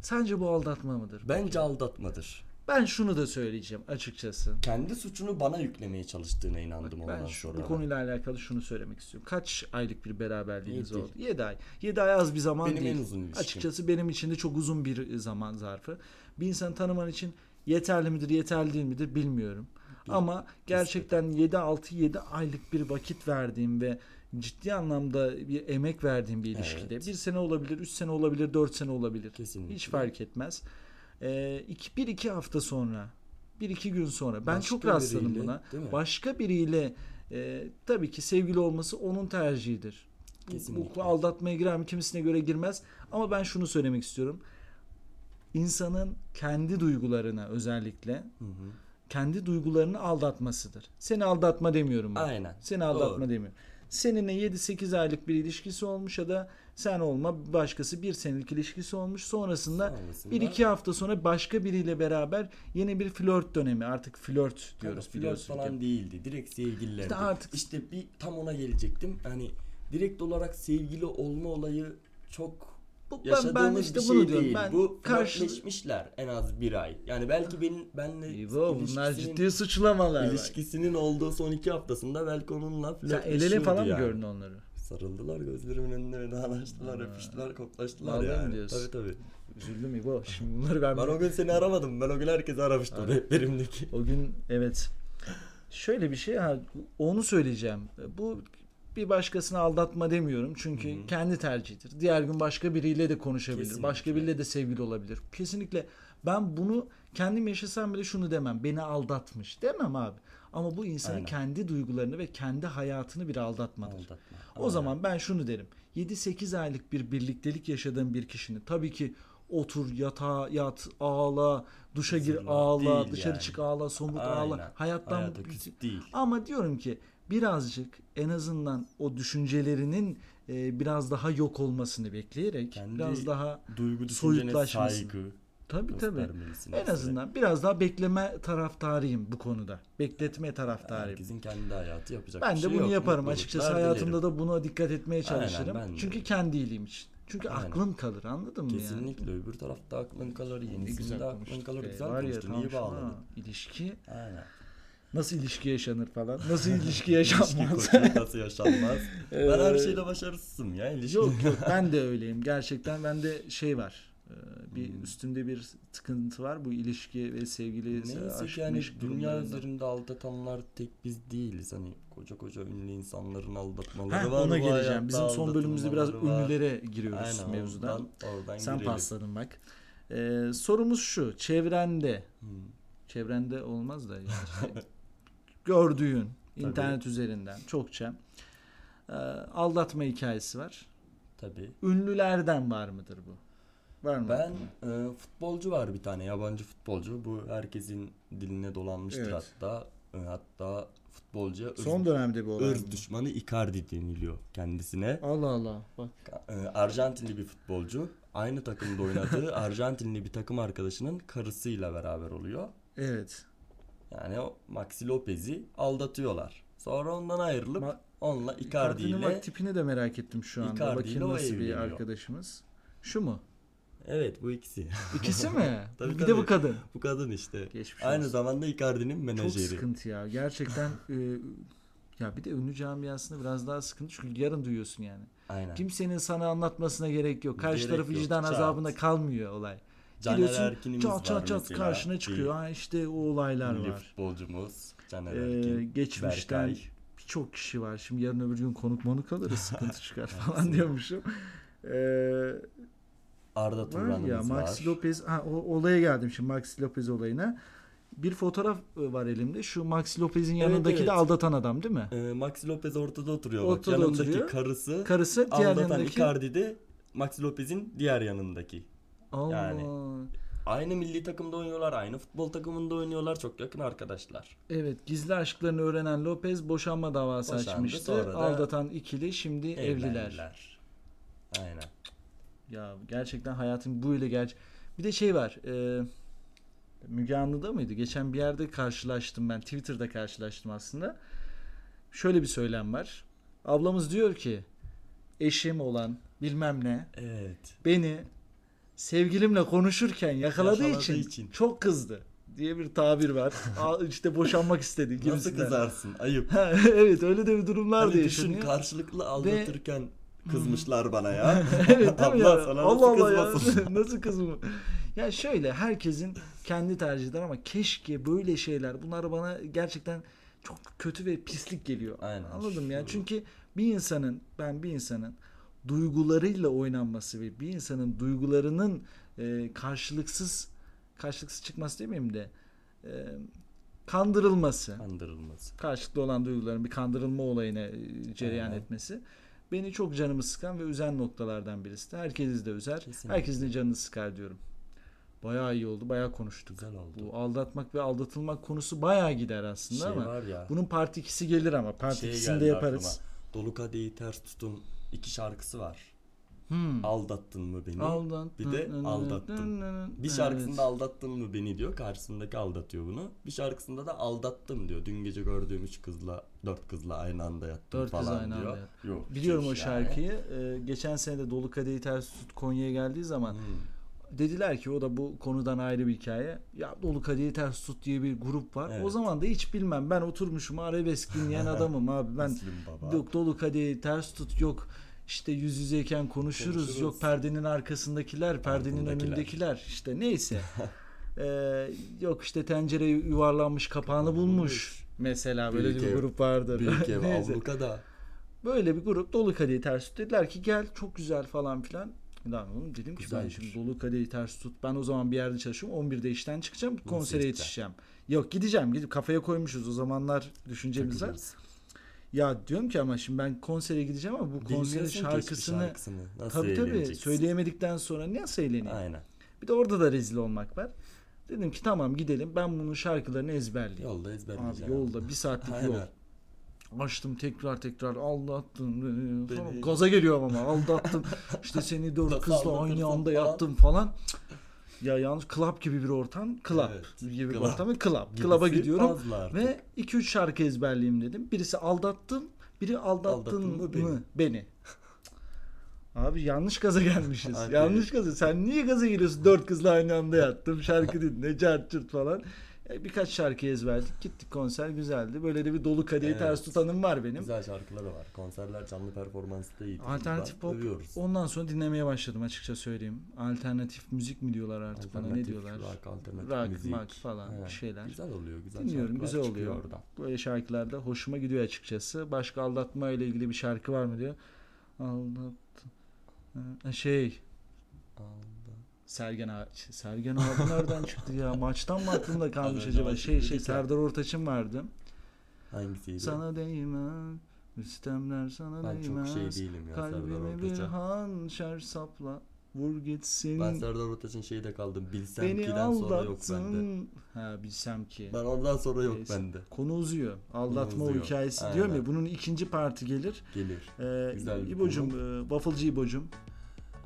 A: Sence bu aldatma mıdır?
B: Bence aldatmadır.
A: Ben şunu da söyleyeceğim açıkçası.
B: Kendi suçunu bana yüklemeye çalıştığına inandım
A: Ben
B: ondan
A: şu,
B: sonra.
A: bu konuyla alakalı şunu söylemek istiyorum. Kaç aylık bir beraberliğiniz
B: Yedi.
A: oldu? 7 ay. 7 ay az bir zaman
B: Benim
A: değil.
B: en uzun ilişkim.
A: Açıkçası benim için de çok uzun bir zaman zarfı. Bir insanı tanıman için yeterli midir, yeterli değil midir bilmiyorum.
B: Bil-
A: Ama gerçekten 7 6 7 aylık bir vakit verdiğim ve ciddi anlamda bir emek verdiğim bir ilişkide.
B: Evet.
A: Bir sene olabilir, 3 sene olabilir, 4 sene olabilir.
B: Kesinlikle.
A: Hiç fark etmez. Ee, iki, bir iki hafta sonra, bir iki gün sonra ben
B: Başka
A: çok rastladım
B: biriyle,
A: buna. Başka biriyle e, tabii ki sevgili olması onun tercihidir.
B: Kesinlikle.
A: Bu aldatmaya girer mi kimisine göre girmez. Ama ben şunu söylemek istiyorum. İnsanın kendi duygularına özellikle
B: Hı hı.
A: kendi duygularını aldatmasıdır. Seni aldatma demiyorum ben.
B: Aynen.
A: Seni aldatma
B: Doğru.
A: demiyorum. Seninle 7-8 aylık bir ilişkisi olmuş ya da sen olma başkası bir senelik ilişkisi olmuş. Sonrasında
B: Sonrasında-
A: 1-2 hafta sonra başka biriyle beraber yeni bir flört dönemi. Artık flört diyoruz.
B: Flört
A: biliyorsun ki.
B: falan değildi. Direkt sevgililerdi.
A: İşte artık-
B: İşte bir tam ona gelecektim. Hani direkt olarak sevgili olma olayı çok
A: Bu-
B: yaşadığımız
A: ben işte
B: bir
A: bunu
B: şey
A: diyorum.
B: değil.
A: Ben
B: Bu flörtleşmişler en az bir ay. Yani belki benim benle
A: İbo bunlar ciddi suçlamalar. bak.
B: ilişkisinin olduğu son iki haftasında belki onunla
A: Sen el ele
B: flörtleşiyordu
A: falan mı
B: yani.
A: gördün onları?
B: Sarıldılar gözlerimin önünde vedalaştılar, öpüştüler, koklaştılar
A: Vallahi
B: yani.
A: diyorsun?
B: Tabii tabii.
A: Üzüldüm İbo. Şimdi bunları ben...
B: Ben o gün seni aramadım. Ben o gün herkesi aramıştım rehberimdeki.
A: O gün evet. Şöyle bir şey ha, onu söyleyeceğim. Bu bir başkasını aldatma demiyorum. Çünkü
B: Hı hı.
A: kendi tercihidir. Diğer gün başka biriyle de konuşabilir.
B: Kesinlikle.
A: Başka biriyle de sevgili olabilir. Kesinlikle ben bunu kendim yaşasam bile şunu demem. Beni aldatmış demem abi. Ama bu insanın
B: Aynen.
A: kendi duygularını ve kendi hayatını bir aldatmadır.
B: Aldatma.
A: O
B: Aynen.
A: zaman ben şunu derim. 7-8 aylık bir birliktelik yaşadığın bir kişinin tabii ki otur yatağa yat ağla duşa gir
B: Hazırlan
A: ağla dışarı
B: yani.
A: çık ağla somut
B: Aynen.
A: ağla hayattan
B: Hayata değil.
A: ama diyorum ki birazcık en azından o düşüncelerinin e, biraz daha yok olmasını bekleyerek
B: Kendi
A: biraz daha
B: Duygu düşüncene
A: soyutlaşmasın.
B: saygı
A: tabii en azından biraz daha bekleme taraftarıyım bu konuda. Bekletme taraftarıyım.
B: Herkesin kendi hayatı yapacak
A: Ben
B: bir
A: de
B: şey
A: bunu
B: yok.
A: yaparım
B: Mutluluklar
A: açıkçası
B: dilerim.
A: hayatımda da buna dikkat etmeye
B: Aynen,
A: çalışırım.
B: de.
A: Çünkü kendi iyiliğim için. Çünkü
B: Aynen.
A: aklım kalır anladın mı yani?
B: Kesinlikle öbür tarafta aklın kalır, yenisinde aklın kalır. Güzel konuştun,
A: şuna,
B: bağladın.
A: ilişki
B: Aynen.
A: Nasıl ilişki yaşanır falan. Nasıl ilişki
B: İlişki
A: yaşanmaz.
B: koçu nasıl yaşanmaz? ben her
A: Ee,
B: şeyde başarısızım ya. İlişki.
A: Yok yok ben de öyleyim. Gerçekten bende şey var. Ee, Bir
B: Hmm.
A: üstümde bir sıkıntı var bu ilişki ve sevgili
B: Neyse
A: aşk,
B: yani dünya üzerinde aldatanlar tek biz değiliz. Hani koca koca ünlü insanların aldatmaları
A: Heh,
B: var.
A: ona geleceğim. Bizim son bölümümüzde biraz
B: var.
A: ünlülere giriyoruz
B: Aynen,
A: mevzudan.
B: Oradan, oradan
A: Sen
B: girelim.
A: pasladın bak. Ee, sorumuz şu. Çevrende
B: Hmm.
A: çevrende olmaz da yani gördüğün internet üzerinden çokça e, aldatma hikayesi var.
B: Tabii.
A: Ünlülerden var mıdır bu? Var mı?
B: Ben e, futbolcu var bir tane yabancı futbolcu. Bu herkesin diline dolanmıştır
A: Evet.
B: hatta. E, hatta futbolcuya ırz,
A: Son dönemde bir olay.
B: ırz düşmanı Icardi deniliyor kendisine.
A: Allah Allah. Bak.
B: E, Arjantinli bir futbolcu. Aynı takımda oynadığı Arjantinli bir takım arkadaşının karısıyla beraber oluyor.
A: Evet.
B: Yani o Maxi Lopez'i aldatıyorlar. Sonra ondan ayrılıp
A: Ma-
B: onunla Icardi
A: Icardi'nin
B: ile
A: bak tipini de merak ettim şu anda.
B: Icardi
A: Bakayım
B: o
A: nasıl bir
B: evleniyor.
A: arkadaşımız. Şu mu?
B: Evet bu ikisi.
A: İkisi mi?
B: Tabii,
A: bir de
B: tabii.
A: bu kadın.
B: bu kadın işte.
A: Geçmiş
B: Aynı
A: olsun.
B: zamanda Icardi'nin
A: Çok
B: menajeri.
A: sıkıntı ya. Gerçekten e, ya bir de ünlü camiasında biraz daha sıkıntı çünkü yarın duyuyorsun yani.
B: Aynen.
A: Kimsenin sana anlatmasına gerek yok. Karşı
B: Gerek
A: tarafı
B: yok.
A: vicdan
B: Çat.
A: azabında kalmıyor olay.
B: Caner Erkin'imiz
A: çat çat çat
B: mesela.
A: karşına çıkıyor. Ha işte o olaylar
B: ünlü
A: var.
B: futbolcumuz. Caner
A: Ee,
B: Erkin.
A: geçmişten
B: Berkay.
A: birçok kişi var. Şimdi yarın öbür gün konuk monuk alırız. Sıkıntı çıkar falan diyormuşum. Ee,
B: Arda
A: var ya
B: Turan'ımız var.
A: Maxi Lopez ha, o olaya geldim şimdi Maxi Lopez olayına. Bir fotoğraf e, var elimde. Şu Maxi Lopez'in
B: Evet,
A: yanındaki
B: evet.
A: de aldatan adam değil mi?
B: Ee, Maxi Lopez ortada oturuyor. bak.
A: Ortada
B: Yanındaki
A: oturuyor.
B: karısı.
A: Karısı diğer
B: aldatan
A: yanındaki.
B: Icardi de Maxi Lopez'in diğer yanındaki.
A: Allah.
B: yani. Aynı milli takımda oynuyorlar. Aynı futbol takımında oynuyorlar. Çok yakın arkadaşlar.
A: Evet gizli aşklarını öğrenen Lopez boşanma davası
B: Boşandı,
A: açmıştı.
B: sonra da
A: Aldatan ikili şimdi evliler.
B: Evlendiler. Aynen.
A: Ya gerçekten hayatın bu ile gerçek. Bir de şey var. E, Müge Anlı'da mıydı? Geçen bir yerde karşılaştım ben. Twitter'da karşılaştım aslında. Şöyle bir söylem var. Ablamız diyor ki eşim olan bilmem ne
B: Evet.
A: beni sevgilimle konuşurken yakaladığı,
B: Yakaladığı
A: için,
B: için.
A: çok kızdı diye bir tabir var. İşte boşanmak istedi
B: Nasıl
A: gibisinden.
B: kızarsın? Ayıp.
A: Evet öyle de bir durumlar
B: Hani
A: da
B: düşün
A: yaşanıyor.
B: karşılıklı aldatırken kızmışlar bana ya.
A: evet değil mi ya?
B: sana
A: Allah
B: nasıl
A: Allah ya.
B: kızmasın?
A: nasıl kızım? Ya şöyle herkesin kendi tercihleri ama keşke böyle şeyler bunlar bana gerçekten çok kötü ve pislik geliyor.
B: Aynen.
A: Anladım ya. Çünkü bir insanın ben bir insanın duygularıyla oynanması ve bir insanın duygularının e, karşılıksız karşılıksız çıkması demeyeyim de e, kandırılması
B: Kandırılması.
A: karşılıklı olan duyguların bir kandırılma olayına e, cereyan
B: Aynen.
A: etmesi beni çok canımı sıkan ve üzen noktalardan birisi. Herkesi de üzer.
B: Kesinlikle.
A: Herkesin de canını sıkar diyorum. Bayağı iyi oldu. Bayağı konuştuk.
B: Güzel oldu.
A: Bu aldatmak ve aldatılmak konusu bayağı gider aslında
B: şey
A: ama
B: var ya.
A: bunun part 2'si gelir ama part
B: şey
A: 2'sini de
B: geldi
A: yaparız.
B: aklıma. Dolu kadehi ters tutun iki şarkısı var.
A: Hmm.
B: Aldattın mı beni?
A: Aldat.
B: Bir de aldattım. Bir şarkısında aldattın mı beni diyor. Karşısındaki aldatıyor bunu. Bir şarkısında da aldattım diyor. Dün gece gördüğüm üç kızla, dört kızla aynı anda yattım
A: Dört kız
B: falan
A: aynı
B: diyor.
A: anda yattım.
B: Yok,
A: Biliyorum o
B: hiç yani.
A: şarkıyı. Ee, geçen sene de Dolu Kadehi Ters Tut Konya'ya geldiği zaman
B: Hmm.
A: dediler ki o da bu konudan ayrı bir hikaye. Ya Dolu Kadehi Ters Tut diye bir grup var. O
B: Evet.
A: zaman da hiç bilmem. Ben oturmuşum arabesk dinleyen adamım abi. Ben Dolu Kadehi Ters Tut yok. İşte yüz yüzeyken konuşuruz.
B: Konuşuruz.
A: Yok perdenin arkasındakiler, perdenin önündekiler. İşte neyse. Ee, yok işte tencere yuvarlanmış kapağını bulmuş. Mesela böyle
B: Büyük
A: bir
B: ev.
A: grup vardır.
B: Büyük ev
A: Neyse.
B: ablukada.
A: Böyle bir grup dolu kadehi ters tut. Dediler ki gel çok güzel falan filan. Lan oğlum dedim ki ben
B: Güzeldir.
A: şimdi dolu kadehi ters tut. Ben o zaman bir yerde çalışıyorum. 11'de işten çıkacağım. Konsere yetişeceğim. Yok gideceğim. Gidip kafaya koymuşuz o zamanlar düşüncemiz var.
B: Takılırız.
A: Ya diyorum ki ama şimdi ben konsere gideceğim ama bu konserin
B: Bilmiyorsun ki hiçbir
A: şarkısını
B: şarkısını. Nasıl
A: tabii tabii
B: eğleneceksin?
A: söyleyemedikten sonra nasıl eğleneyim?
B: Aynen.
A: Bir de orada da rezil olmak var. Dedim ki tamam gidelim ben bunun şarkılarını ezberleyeyim.
B: Yolda
A: Abi
B: ezberleyeceğim.
A: yolda bir saatlik
B: Aynen.
A: yol. Açtım tekrar tekrar aldattın beni. Sonra gaza geliyorum ama aldattım. işte seni dört
B: Nasıl
A: kızla aynı anda
B: falan.
A: yattım falan. Cık. Ya yalnız club gibi bir ortam. Club
B: Evet,
A: gibi bir ortam. ve Club. Club'a gidiyorum. Ve 2-3 şarkı ezberleyeyim dedim. Birisi aldattın. Biri aldattın,
B: Aldattın mı
A: mı
B: beni?
A: beni. Abi yanlış gaza gelmişiz. Yanlış gaza. Sen niye gaza geliyorsun? Dört kızla aynı anda yattım. Şarkı dinle, cart falan. E, birkaç şarkı ezberledik. Gittik konser güzeldi. Böyle de bir dolu kadehi
B: Evet.
A: ters tutanım var benim.
B: Güzel şarkıları var. Konserler canlı performansı da iyi.
A: Alternatif pop
B: Övüyoruz.
A: ondan sonra dinlemeye başladım açıkça söyleyeyim. Alternatif müzik mi diyorlar artık bana ne diyorlar?
B: Rock, alternatif
A: Rock,
B: müzik.
A: rock falan bir şeyler.
B: Güzel oluyor. Güzel
A: Dinliyorum
B: şarkılar
A: güzel oluyor.
B: Oradan.
A: Böyle şarkılarda hoşuma gidiyor açıkçası. Başka aldatma ile ilgili bir şarkı var mı diyor. Aldat. Şey Sergen abi. Sergen abi nereden çıktı ya? Maçtan mı aklımda kalmış acaba? Şey şey. Serdar Ortaç'ın vardı.
B: Hangisiydi?
A: Sana değmez. Üstemler sana
B: ben
A: değmez.
B: çok şey değilim ya Serdar
A: Kalbime bir hançer sapla. Vur gitsin.
B: Ben Serdar Ortaç'ın şeyde kaldım. Bilsem
A: Beni
B: ki'den sonra yok bende.
A: Ha bilsem ki.
B: Ben ondan sonra yok
A: Neyse.
B: bende.
A: Konu uzuyor. Aldatma
B: uzuyor.
A: hikayesi
B: Aynen.
A: diyorum ya. Bunun ikinci parti gelir.
B: Gelir.
A: Ee,
B: Güzel
A: İbo'cum, e, Wafflecı İbo'cum.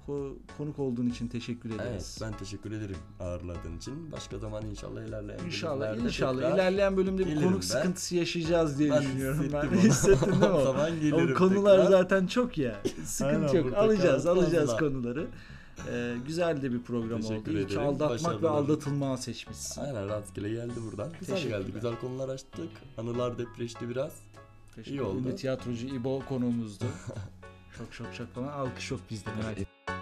A: Ko- konuk olduğun için teşekkür ederiz.
B: Evet ben teşekkür ederim ağırladığın için. Başka zaman inşallah ilerleyen
A: İnşallah inşallah ilerleyen bölümde bir konuk
B: ben.
A: sıkıntısı yaşayacağız diye
B: Ben
A: düşünüyorum ben.
B: hissettim onu.
A: Hissettin değil mi?
B: O
A: o?
B: zaman gelirim
A: Ama konular
B: tekrar.
A: zaten çok ya. Sıkıntı
B: Aynen,
A: yok. Alacağız, alacağız konuları. Ee, güzel de bir program
B: Teşekkür
A: oldu.
B: Ederim.
A: aldatmak ve
B: Başarılar.
A: aldatılma seçmişsin.
B: Aynen rastgele geldi buradan. Güzel geldi. Güzel konular açtık. Anılar depreşti biraz.
A: Teşekkür
B: iyi oldu.
A: ederim. Tiyatrocu İbo konuğumuzdu şok şok şok falan alkış yok bizde merak etme.